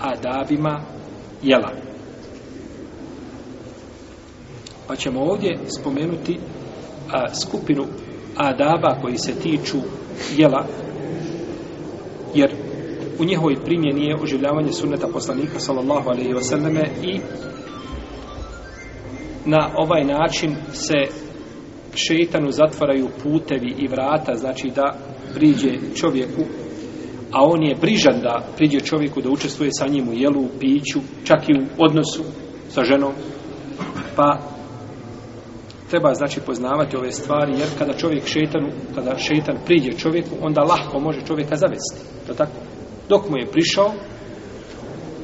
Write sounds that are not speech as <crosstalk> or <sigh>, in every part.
adabima jela. Pa ćemo ovdje spomenuti a, skupinu adaba koji se tiču jela, jer u njehovoj primjeni je oživljavanje sunneta poslanika sallallahu alaihi wa sallame i na ovaj način se šeitanu zatvaraju putevi i vrata, znači da priđe čovjeku a on je brižan da priđe čovjeku da učestvuje sa njim u jelu, u piću, čak i u odnosu sa ženom, pa treba znači poznavati ove stvari, jer kada čovjek šetan, kada šetan priđe čovjeku, onda lahko može čovjeka zavesti. To tako? Dok mu je prišao,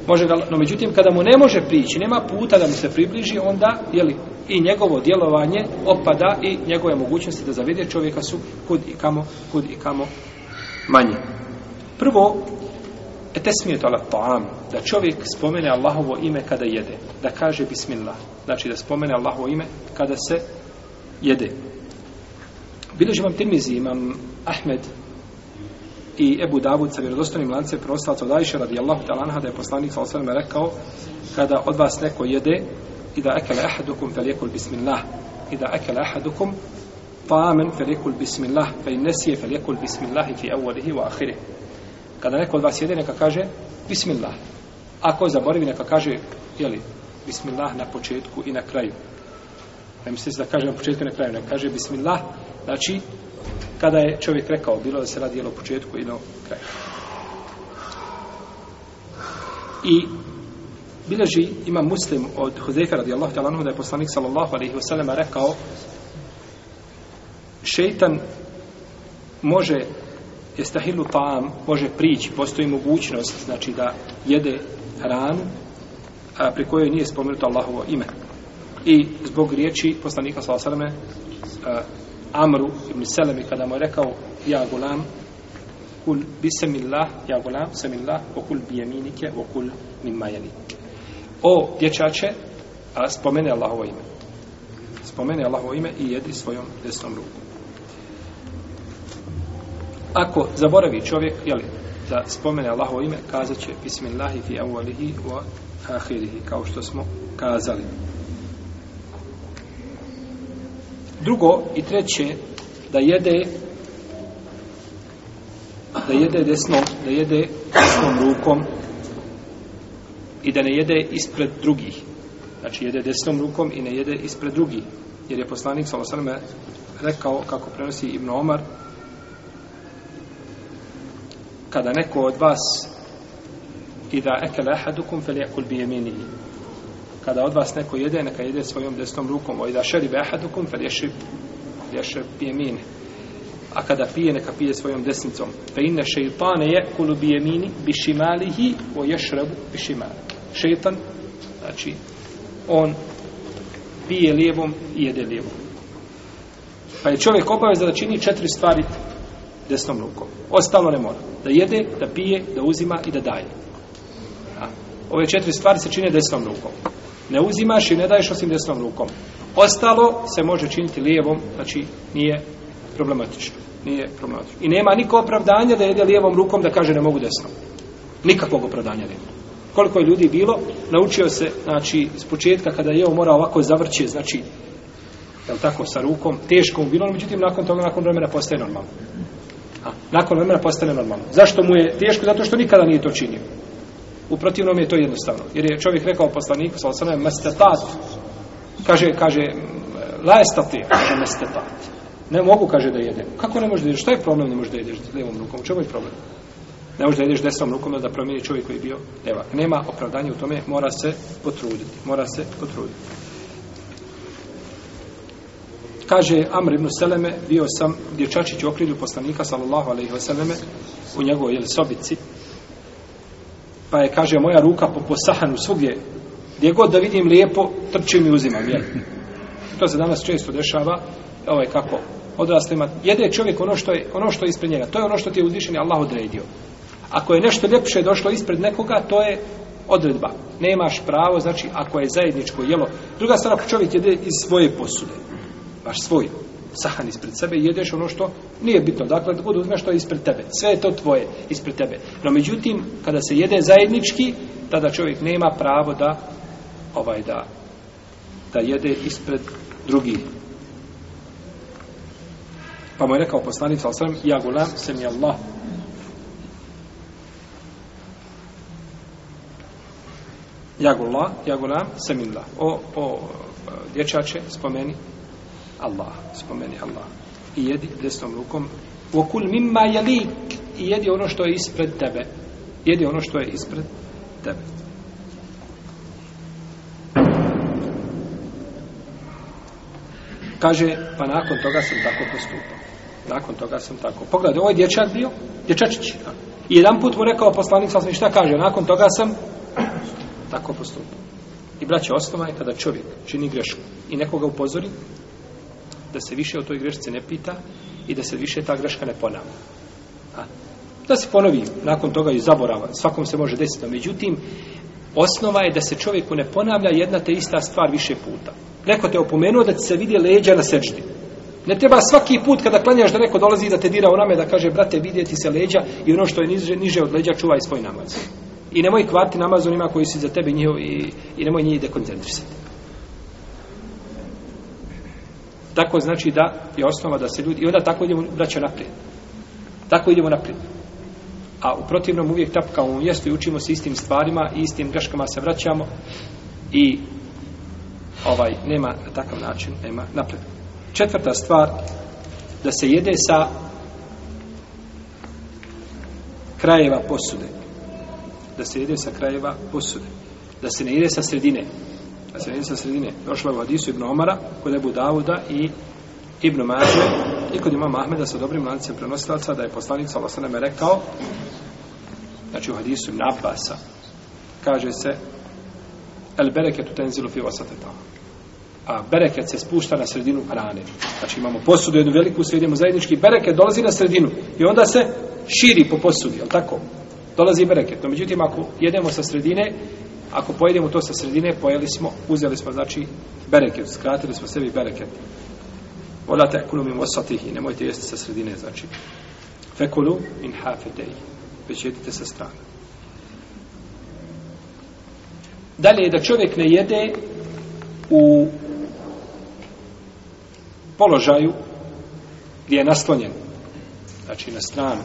može ga, no međutim, kada mu ne može prići, nema puta da mu se približi, onda, jeli, i njegovo djelovanje opada i njegove mogućnosti da zavede čovjeka su kud i kamo, kud i kamo manje. Prvo, etesmije to ta'am, da čovjek spomene Allahovo ime kada jede, da kaže bismillah, znači da spomene Allahovo ime kada se jede. Bilo imam tirmizi, imam Ahmed i Ebu Davud sa vjerodostojnim lance prostac od Ajše radi Allahu talanha da je poslanik sa osvrme rekao kada od vas neko jede i da ekele ahadukum fel jekul bismillah i da ekele ahadukum ta'amen fel jekul bismillah fe in nesije fel jekul bismillah fi evvalihi wa ahirih Kada neko od vas jede, neka kaže Bismillah. Ako zaboravi, neka kaže, jeli, Bismillah na početku i na kraju. Ne mislite se da kaže na početku i na kraju, neka kaže Bismillah, znači, kada je čovjek rekao, bilo da se radi jelo početku i na kraju. I bilježi ima muslim od Huzefa radijallahu ta'ala da je poslanik sallallahu alaihi wa sallam rekao šeitan može jestahilu ta'am može prići, postoji mogućnost znači da jede hranu a, pri kojoj nije spomenuto Allahovo ime. I zbog riječi poslanika s.a.v. Amru ibn Selemi kada mu je rekao ja gulam kul bismillah ja gulam bismillah o kul bijeminike o kul mimajanike. O dječače a, spomene Allahovo ime. Spomene Allahovo ime i jedi svojom desnom rukom ako zaboravi čovjek, jeli, da spomene Allahovo ime, kazat će Bismillahi fi awalihi wa ahirihi, kao što smo kazali. Drugo i treće, da jede da jede desnom, da jede desnom rukom i da ne jede ispred drugih. Znači jede desnom rukom i ne jede ispred drugih. Jer je poslanik Salosarme rekao, kako prenosi Ibn Omar, kada neko od vas ida ekel ahadukum fel jakul bi jeminihi kada od vas neko jede neka jede svojom desnom rukom o ida šeri bi ahadukum fel ješer bi jemini a kada pije neka pije svojom desnicom fe inne šeitane jakulu bi jemini bi šimalihi o ješrebu bi šimali šeitan znači on pije lijevom i jede lijevom pa je čovjek obavezno da čini četiri stvari desnom rukom. Ostalo ne mora. Da jede, da pije, da uzima i da daje. A, ove četiri stvari se čine desnom rukom. Ne uzimaš i ne daješ osim desnom rukom. Ostalo se može činiti lijevom, znači nije problematično. Nije problematično. I nema niko opravdanja da jede lijevom rukom da kaže ne mogu desnom. Nikakvog opravdanja nema. Koliko je ljudi bilo, naučio se, znači, s početka kada je mora ovako zavrće, znači, jel tako, sa rukom, teško mu bilo, međutim, nakon toga, nakon vremena postaje normalno. A, nakon vremena postane normalno. Zašto mu je teško? Zato što nikada nije to činio. U protivnom je to jednostavno. Jer je čovjek rekao poslaniku, sa osanem, mestetat. Kaže, kaže, lajestati, kaže, mestetat. Ne mogu, kaže, da jedem. Kako ne može da jedeš? Šta je problem ne može da jedeš levom rukom? U čemu je problem? Ne može da jedeš desnom rukom da promijeni čovjek koji je bio levak. Nema opravdanja u tome, mora se potruditi. Mora se potruditi. Kaže Amr ibn Seleme, bio sam dječačić u okrilju poslanika, sallallahu alaihi vseleme, u njegovoj jel, sobici. Pa je, kaže, moja ruka po posahanu svugdje, gdje god da vidim lijepo, trčim i uzimam, jel? To se danas često dešava, ovaj, kako odrastima. Jede čovjek ono što je, ono što je ispred njega. To je ono što ti je uzvišen Allah odredio. Ako je nešto ljepše došlo ispred nekoga, to je odredba. Nemaš pravo, znači, ako je zajedničko jelo. Druga stvar, ako čovjek jede iz svoje posude, baš svoj sahan ispred sebe i jedeš ono što nije bitno. Dakle, da god uzmeš što je ispred tebe. Sve je to tvoje ispred tebe. No, međutim, kada se jede zajednički, tada čovjek nema pravo da ovaj da da jede ispred drugih. Pa mu je rekao poslanica, ali sam, ja gulam, sam je Allah. Ja gulam, ja gulam, sam je Allah. O, o, dječače, spomeni. Allah, spomeni Allah. I jedi desnom rukom, وَكُلْ مِمَّا يَلِيكُ I jedi ono što je ispred tebe. Jedi ono što je ispred tebe. Kaže, pa nakon toga sam tako postupao. Nakon toga sam tako. Pogledaj, ovaj dječak bio, dječačić. A? I jedan put mu rekao poslanik, sam šta kaže, nakon toga sam tako postupao. I braće, osnova je kada čovjek čini grešku i nekoga upozori, da se više o toj grešci ne pita i da se više ta greška ne ponavlja. A, da se ponovi nakon toga i zaborava, svakom se može desiti. Međutim, osnova je da se čovjeku ne ponavlja jedna te ista stvar više puta. Neko te opomenuo da ti se vidi leđa na sečti. Ne treba svaki put kada klanjaš da neko dolazi da te dira u rame da kaže brate vidjeti se leđa i ono što je niže, niže od leđa čuvaj svoj namaz. I nemoj kvati namaz onima koji su za tebe njih i, i nemoj njih dekoncentrisati. Tako znači da je osnova da se ljudi... I onda tako idemo braća naprijed. Tako idemo naprijed. A u protivnom uvijek tapkamo u mjestu i učimo se istim stvarima i istim greškama se vraćamo i ovaj nema na takav način nema napred. Četvrta stvar da se jede sa krajeva posude. Da se jede sa krajeva posude. Da se ne jede sa sredine na sredini sa sredine. Došla je u Adisu Ibn Omara, kod Ebu Davuda i Ibn Mađe i kod ima Mahmeda sa dobrim lancem prenosilaca da je poslanik sa Allah rekao znači u Hadisu Nabasa kaže se el bereket u tenzilu fi vasateta a bereket se spušta na sredinu hrane. Znači imamo posudu jednu veliku, sve idemo zajednički, bereket dolazi na sredinu i onda se širi po posudi, je tako? Dolazi bereket. No, međutim, ako jedemo sa sredine ako pojedemo to sa sredine, pojeli smo, uzeli smo, znači, bereket, skratili smo sebi bereket. Vola te kulu mimo satihi, nemojte jesti sa sredine, znači. Fekulu in half a day. Već jedite sa strane. Dalje je da čovjek ne jede u položaju gdje je naslonjen. Znači na stranu.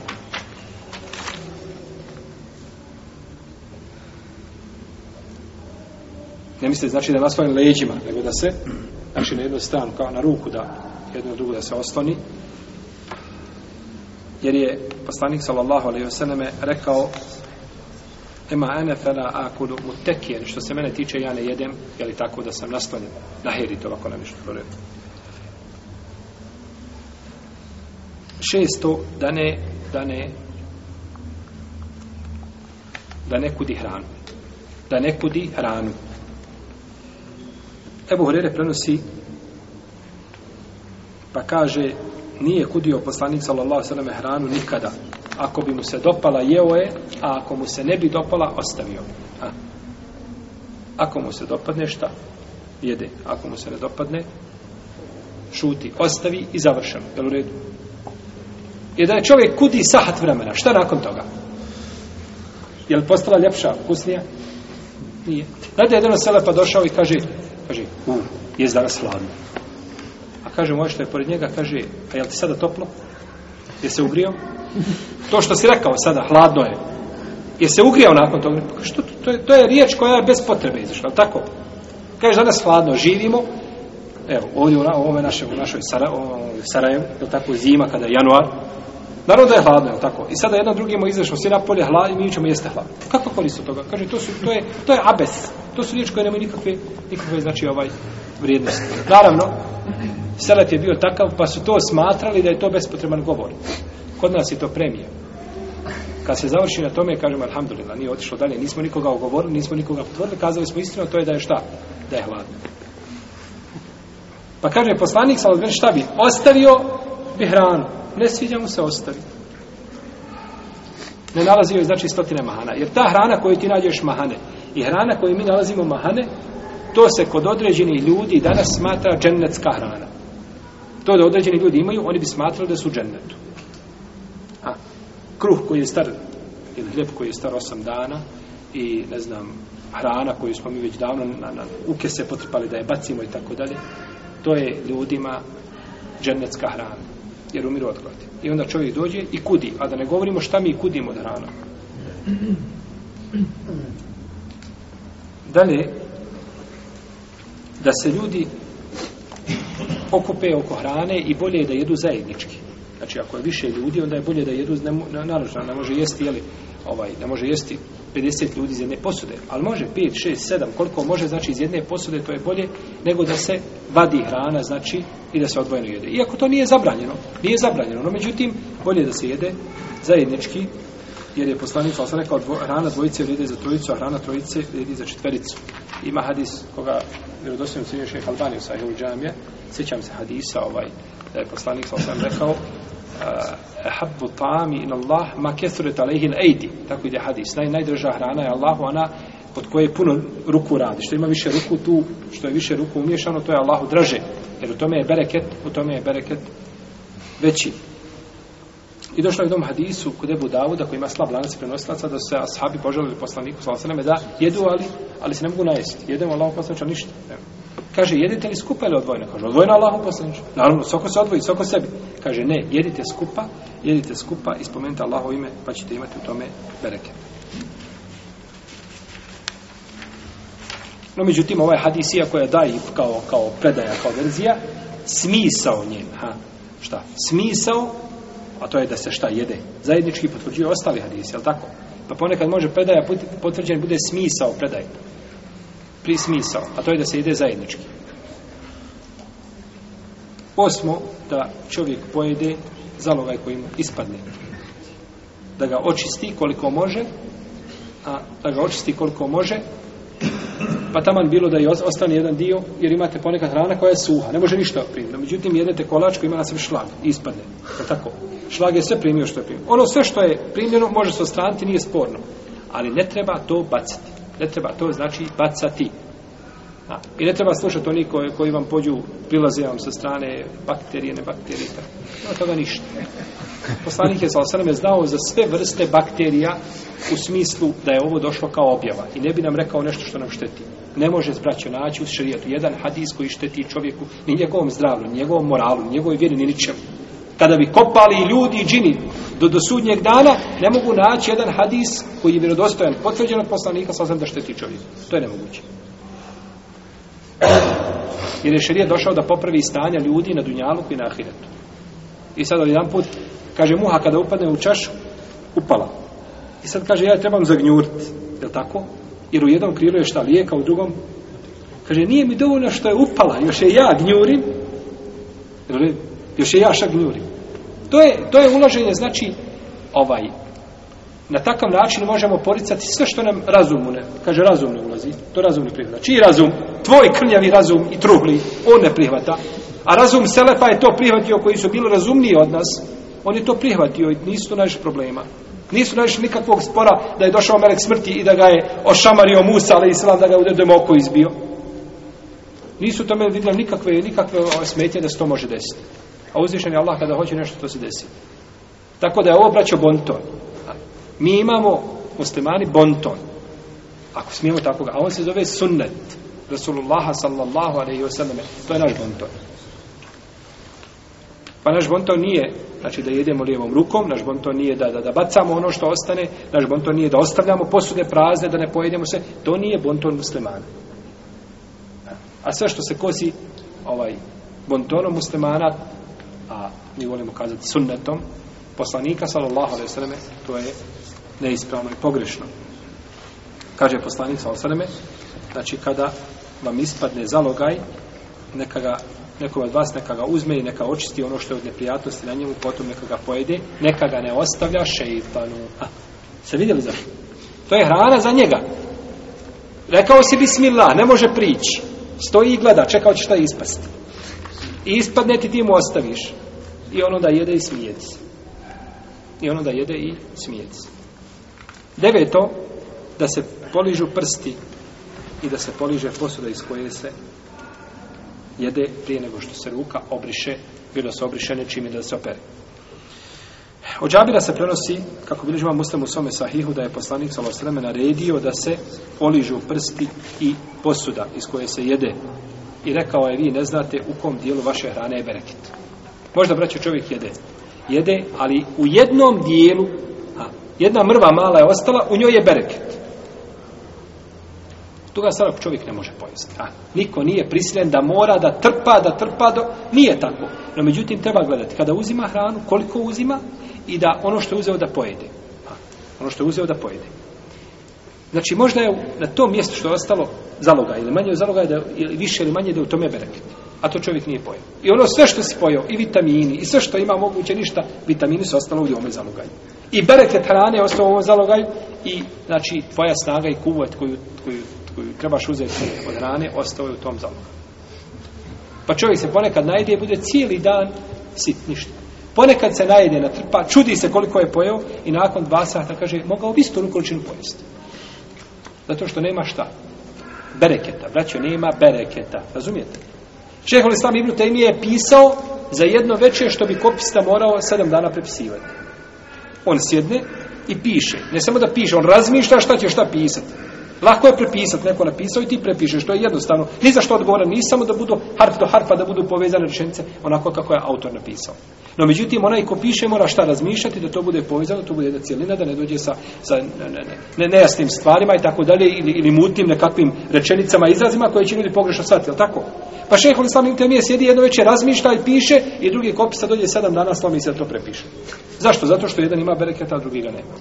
ne misli znači da na svojim leđima, nego da se znači na jednu stranu, kao na ruku da jednu drugu da se osloni jer je poslanik sallallahu alaihi wasallam rekao ema ene fela akulu mutekijen što se mene tiče ja ne jedem je li tako da sam naslonjen na herit ovako nam što prorio šesto da ne da ne da ne kudi hranu da ne kudi hranu Ebu Hurere prenosi pa kaže nije kudio poslanik sallallahu sallam hranu nikada. Ako bi mu se dopala jeo je, a ako mu se ne bi dopala ostavio. A. Ako mu se dopadne šta? Jede. Ako mu se ne dopadne šuti. Ostavi i završam. Jel u redu? I da je čovjek kudi sahat vremena. Šta nakon toga? Je li postala ljepša, ukusnija? Nije. Znate, jedan od selepa došao i kaže, kaže, u, je danas hladno. A kaže, moje što je pored njega, kaže, a jel ti sada toplo? Je se ugrio? <laughs> To što si rekao sada, hladno je. Je se ugrio nakon toga? Pa kaže, što, to, to, je, to je riječ koja je bez potrebe izašla, tako? Kaže, danas hladno, živimo, evo, ovdje u, u ovome našem, u našoj Sara, Sarajevu, je tako, zima, kada je januar, Naravno da je hladno, je tako? I sada jedan drugim izrašao, svi napolje hladni, mi ćemo jeste hladni. Kako koristu toga? Kaže, to, su, to, je, to je abes. To su riječi koje nemaju nikakve, nikakve, znači, ovaj vrijednost. Naravno, Selet je bio takav, pa su to smatrali da je to bespotreban govor. Kod nas je to premija. Kad se završi na tome, kažemo, alhamdulillah, nije otišlo dalje, nismo nikoga ogovorili, nismo nikoga potvorili, kazali smo istinu, to je da je šta? Da je hladno. Pa kaže, poslanik sam odbren, šta bi? Ostavio bi hranu ne sviđa mu se ostavi. Ne nalazi joj znači stotine mahana. Jer ta hrana koju ti nađeš mahane i hrana koju mi nalazimo mahane, to se kod određenih ljudi danas smatra džennetska hrana. To da određeni ljudi imaju, oni bi smatrali da su džennetu. A, kruh koji je star, ili hljep koji je star 8 dana, i ne znam, hrana koju smo mi već davno na, na uke se potrpali da je bacimo i tako dalje, to je ljudima džennetska hrana jer umiru od gladi. I onda čovjek dođe i kudi. A da ne govorimo šta mi kudimo da rano. Dalje, da se ljudi okupe oko hrane i bolje je da jedu zajednički. Znači, ako je više ljudi, onda je bolje da jedu, ne, naravno, ne može jesti, jeli, ovaj, ne može jesti 50 ljudi iz jedne posude, ali može 5, 6, 7, koliko može, znači, iz jedne posude, to je bolje nego da se vadi hrana, znači, i da se odvojeno jede. Iako to nije zabranjeno, nije zabranjeno, no međutim, bolje da se jede zajednički, jer je poslanik Osa rekao, dvo, hrana dvojice vrede za trojicu, a hrana trojice vrede za četvericu. Ima hadis koga, vjerodosljeno, sviđa šeha Albanija, sviđa mi se hadisa, ovaj, da je poslanik sa osam rekao, Eh, ahabbu ta'ami in Allah ma kesuret alaihi l'ejdi. Tako ide hadis. Naj, najdrža hrana je Allahu ona od koje puno ruku radi. Što ima više ruku tu, što je više ruku umješano, to je Allahu draže. Jer u tome je bereket, u tome je bereket veći. I došlo je u tom hadisu kod Ebu Davuda koji ima slab lanac prenosilaca da su se ashabi poželili poslaniku sa osaneme da jedu, ali, ali se ne mogu najesti. Jedemo Allahu poslanča ništa. Nema. Kaže, jedite li skupa ili odvojno? Kaže, odvojno Allahu poslaniče. Naravno, svako se odvoji, svako sebi. Kaže, ne, jedite skupa, jedite skupa i spomenite Allahu ime, pa ćete imati u tome bereke. No, međutim, ovaj hadis, iako je daj kao, kao predaja, kao verzija, smisao njen, ha, šta, smisao, a to je da se šta jede, zajednički potvrđuje ostali hadisi, jel tako? Pa ponekad može predaja potvrđen, bude smisao predaja pri smisao, a to je da se ide zajednički. Osmo, da čovjek pojede zalogaj koji mu ispadne. Da ga očisti koliko može, a da ga očisti koliko može, pa taman bilo da je ostane jedan dio, jer imate ponekad hrana koja je suha, ne može ništa primiti. Međutim, jedete kolač koji ima na sebi šlag, ispadne. Je tako? Šlag je sve primio što je primio. Ono sve što je primljeno može se ostraniti, nije sporno. Ali ne treba to baciti. Ne treba to znači bacati. A, I ne treba slušati oni koji, koji vam pođu, prilaze vam sa strane bakterije, ne bakterije, tako. Nema toga ništa. Poslanik je sa znao za sve vrste bakterija u smislu da je ovo došlo kao objava i ne bi nam rekao nešto što nam šteti. Ne može zbraćo naći u šarijetu jedan hadis koji šteti čovjeku ni njegovom zdravlju, ni njegovom moralu, ni njegovoj vjeri, ni ničemu kada bi kopali ljudi i džini do dosudnjeg dana, ne mogu naći jedan hadis koji je vjerodostojan, potvrđen od poslanika, sa znam da šteti čovjek. To je nemoguće. Jer je šerije došao da popravi stanja ljudi na dunjalu i na ahiretu. I sad ovaj jedan put, kaže muha, kada upadne u čašu, upala. I sad kaže, ja je trebam zagnjurti. Je li tako? Jer u jednom krilu je šta lijeka, u drugom... Kaže, nije mi dovoljno što je upala, još je ja gnjurim. Jer još je jašak ljuri. To je, to je ulaženje, znači, ovaj, na takav način možemo poricati sve što nam razumu ne, kaže razum ne ulazi, to razumni prihvata. Čiji razum? Tvoj krnjavi razum i trubli, on ne prihvata. A razum Selefa je to prihvatio koji su bili razumniji od nas, on je to prihvatio i nisu to najviše problema. Nisu najviše nikakvog spora da je došao melek smrti i da ga je ošamario Musa, ali islam da ga u dedom oko izbio. Nisu tome vidjeli nikakve, nikakve ovaj, smetje da se to može desiti. A uzvišen je Allah kada hoće nešto, to se desi. Tako da je ovo braćo bonton. Mi imamo muslimani bonton. Ako smijemo tako ga. A on se zove sunnet. Rasulullaha sallallahu alaihi wa sallam. To je naš bonton. Pa naš bonton nije znači da jedemo lijevom rukom, naš bonton nije da, da, da bacamo ono što ostane, naš bonton nije da ostavljamo posude prazne, da ne pojedemo sve. To nije bonton muslimana. A sve što se kosi ovaj bontonom muslimana, mi volimo kazati sunnetom poslanika sallallahu alejhi ve selleme to je neispravno i pogrešno kaže poslanik sallallahu alejhi ve selleme znači kada vam ispadne zalogaj neka ga neko od vas neka ga uzme i neka očisti ono što je od neprijatnosti na njemu potom neka ga pojede neka ga ne ostavlja šejtanu a se vidjeli za to je hrana za njega rekao si bismillah ne može prići stoji i gleda čeka hoće šta ispasti i ispadne ti ti mu ostaviš i ono da jede i smijeti se. I ono da jede i smijeti se. Deveto, da se poližu prsti i da se poliže posuda iz koje se jede prije nego što se ruka obriše, bilo se obriše nečim da se opere. Od džabira se prenosi, kako bilo živam muslim u svome sahihu, da je poslanik sa osreme naredio da se poližu prsti i posuda iz koje se jede. I rekao je, vi ne znate u kom dijelu vaše hrane je berekit. Možda, braću, čovjek jede. Jede, ali u jednom dijelu, a, jedna mrva mala je ostala, u njoj je bereket. Toga sada čovjek ne može pojesti. A, niko nije prisiljen da mora, da trpa, da trpa, do... nije tako. No, međutim, treba gledati. Kada uzima hranu, koliko uzima, i da ono što je uzeo da pojede. A, ono što je uzeo da pojede. Znači, možda je na tom mjestu što je ostalo zaloga, ili manje zaloga, je da, ili više ili manje da u tome je bereketi a to čovjek nije pojao. I ono sve što si pojao, i vitamini, i sve što ima moguće ništa, vitamini su ostalo u ljome zalogaju. I bereket hrane ostalo u ljome zalogaju, i znači tvoja snaga i kuvet koju, koju, koju trebaš uzeti od hrane, ostalo je u tom zalogaju. Pa čovjek se ponekad najde i bude cijeli dan sit, ništa. Ponekad se najede na trpa, čudi se koliko je pojao i nakon dva sata kaže, mogao bi istu količinu pojesti. Zato što nema šta. Bereketa, braćo, nema bereketa. Razumijete? Šehol Islam Ibn Taymi je pisao za jedno večer što bi kopista morao sedam dana prepisivati. On sjedne i piše. Ne samo da piše, on razmišlja šta će šta pisati. Lako je prepisati, neko napisao i ti prepišeš, to je jednostavno. Ni za što odgovoran, ni samo da budu harp do harpa, da budu povezane rečenice onako kako je autor napisao. No međutim onaj ko piše mora šta razmišljati da to bude povezano, to bude jedna cjelina da ne dođe sa sa ne ne ne, ne nejasnim stvarima i tako dalje ili ili mutnim nekakvim rečenicama, izrazima koje će ljudi pogrešno shvatiti, al tako. Pa šejh on samim temije sjedi jedno veče razmišlja i piše i drugi kopisa dođe 7 dana slomi se da to prepiše. Zašto? Zato što jedan ima bereketa, a drugi ga nema.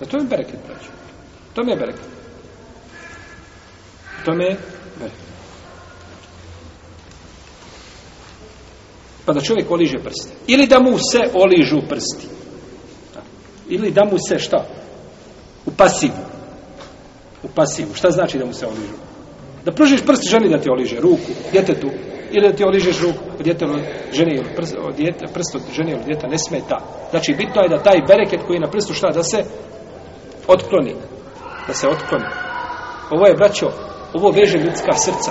Da to je bereket, braćo. To mi je bereket. To mi je bereket. Pa da čovjek oliže prste. Ili da mu se oližu prsti. Ili da mu se šta? U pasivu. U pasivu. Šta znači da mu se oližu? Da pružiš prst ženi da ti oliže ruku, djete tu. Ili da ti oližeš ruku, djete od žene ili prst, od djete, prst od žene ili djeta ne smeta. Znači, bitno je da taj bereket koji je na prstu šta? Da se otkloni. Da se otkloni. Ovo je, braćo, ovo veže ljudska srca.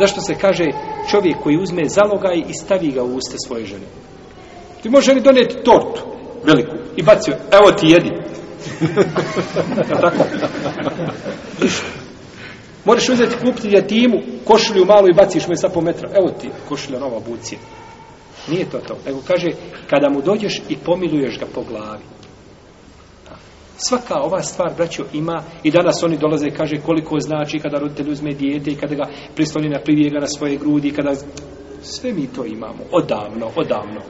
Zašto se kaže čovjek koji uzme zalogaj i stavi ga u usta svoje žene. Ti može ženi doneti tortu veliku i baci joj, evo ti jedi. <laughs> tako? Moraš uzeti kupiti ja timu, košulju malo i baciš mu je sad po metra. Evo ti, košulja nova bucije. Nije to to. Nego kaže, kada mu dođeš i pomiluješ ga po glavi, Svaka ova stvar, braćo, ima i danas oni dolaze i kaže koliko znači kada roditelj uzme dijete i kada ga pristoni na privijega na svoje grudi i kada... Sve mi to imamo, odavno, odavno.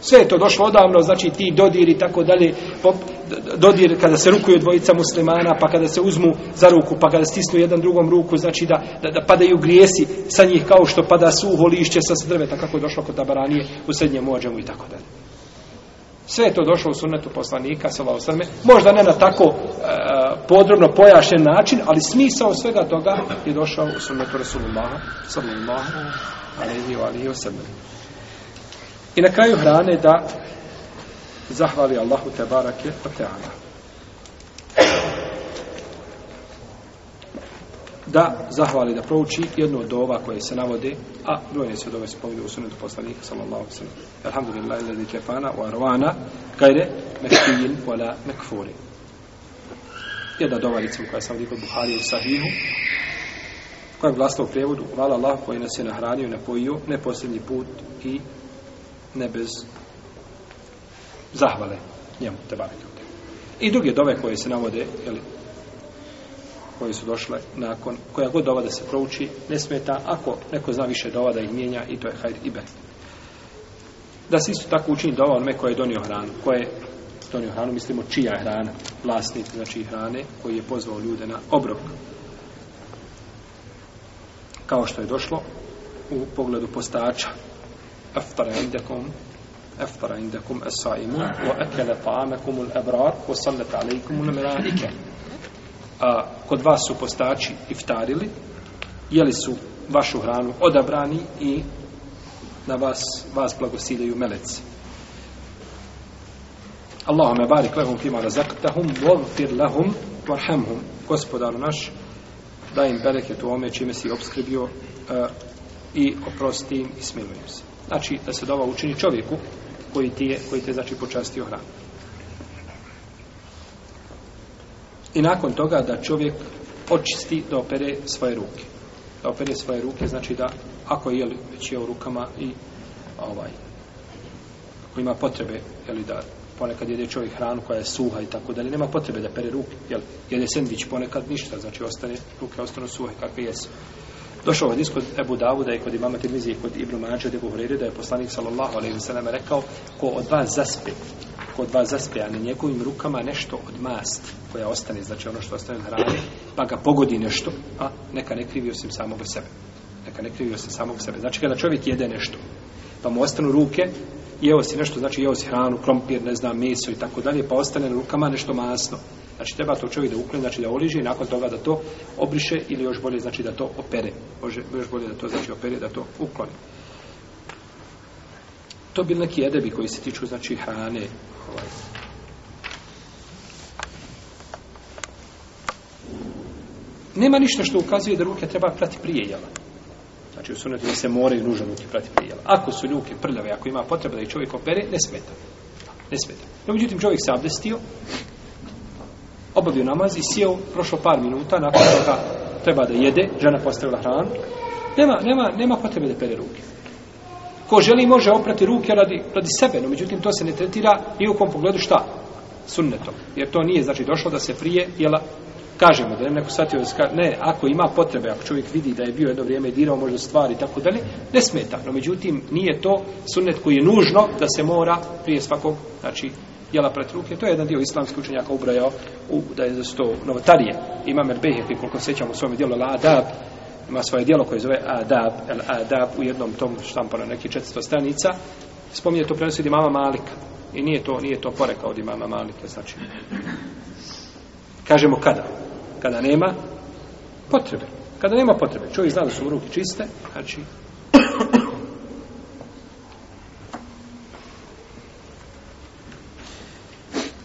Sve je to došlo odavno, znači ti dodir i tako dalje, pop, dodir kada se rukuju dvojica muslimana, pa kada se uzmu za ruku, pa kada stisnu jedan drugom ruku, znači da, da, da padaju grijesi sa njih kao što pada suho lišće sa drveta, kako je došlo kod tabaranije u srednjem ođemu i tako dalje. Sve je to došlo u sunnetu poslanika, salavu srme. Možda ne na tako e, podrobno pojašen način, ali smisao svega toga je došao u sunnetu Rasulullah, Rasulullah, Aliju, Aliju, Srme. I na kraju hrane da zahvali Allahu Tebarake, Tebarake da zahvali, da prouči jednu od ova koje se navode, a brojne se od ove se povide u sunetu poslanika, sallallahu alaihi sallam. Alhamdulillah, ilazi kefana, u arvana, kajre, mekijin, vola, mekfuri. Jedna dova, recimo, koja se navodi kod Buhari u Sahihu, koja je glasla u prijevodu, hvala Allah koji nas je nahranio, napojio, neposljednji put i ne bez zahvale njemu, te barek. I druge dove koje se navode, jel, koje su došle nakon, koja god dova da se prouči, ne smeta ako neko zna više dova da ih mijenja i to je hajr i ber. Da se isto tako učini dova onome koje je donio hranu, koje je donio hranu, mislimo čija je hrana, vlasnik, znači hrane, koji je pozvao ljude na obrok. Kao što je došlo u pogledu postača, aftara indekom, aftara indekom esaimu, wa akele ta'amekumul ebrar, wa sallete alaikumul melaike a, kod vas su postači iftarili, jeli su vašu hranu odabrani i na vas, vas blagosiljaju meleci. Allahume barik lehum fima razaktahum, vodfir lehum, varhamhum, gospodaru naš, daj im bereket u ome čime si obskribio a, e, i oprosti im i smilujem se. Znači, da se dova učini čovjeku koji ti je, koji te znači počastio hranu. I nakon toga da čovjek očisti da opere svoje ruke. Da opere svoje ruke znači da ako je li već je u rukama i ovaj ako ima potrebe je li da ponekad jede čovjek hranu koja je suha i tako dalje, nema potrebe da pere ruke, je li jede sendvič ponekad ništa, znači ostane ruke ostane suhe kakve jesu. Došao je kod Ebu Davuda i kod imama Tirmizije i kod Ibnu Manađa da je da je poslanik sallallahu alaihi sallam rekao ko od vas zaspe kod vas zaspe, a na njegovim rukama nešto od mast koja ostane, znači ono što ostane na hrani, pa ga pogodi nešto, a neka ne krivi osim samog sebe. Neka ne krivi osim samog sebe. Znači kada čovjek jede nešto, pa mu ostanu ruke, jeo si nešto, znači jeo si hranu, krompir, ne znam, meso i tako dalje, pa ostane na rukama nešto masno. Znači treba to čovjek da ukloni, znači da oliži i nakon toga da to obriše ili još bolje znači da to opere. Može, još bolje da to znači opere, da to ukloni. To bi neki edebi koji se tiču znači hrane ovaj. Nema ništa što ukazuje da ruke treba prati prije jela. Znači u sunetu se mora i nužan ruke prati prije jela. Ako su ruke prljave, ako ima potreba da ih čovjek opere, ne smeta. Ne smeta. No, međutim, čovjek se abdestio, obavio namaz i sjeo, prošlo par minuta, nakon toga treba da jede, žena postavila hranu. Nema, nema, nema potrebe da pere ruke ko želi može oprati ruke radi, radi sebe, no međutim to se ne tretira i u kom pogledu šta? Sunnetom. Jer to nije znači došlo da se prije, jela kažemo da je neko satio da ska, ne, ako ima potrebe, ako čovjek vidi da je bio jedno vrijeme dirao možda stvari i tako dalje, ne smeta. No međutim, nije to sunnet koji je nužno da se mora prije svakog, znači, jela prat ruke. To je jedan dio islamskih učenjaka ubrajao u, da je za sto novotarije. Imam Erbehe, koliko sećam u svom dijelu, la adab, ima svoje dijelo koje zove Adab, El Adab u jednom tom štampano neki 400 stranica, spominje to prenosi od imama Malika. I nije to, nije to poreka od imama Malika, znači. Kažemo kada? Kada nema potrebe. Kada nema potrebe. Čovjek zna da su ruke čiste, znači,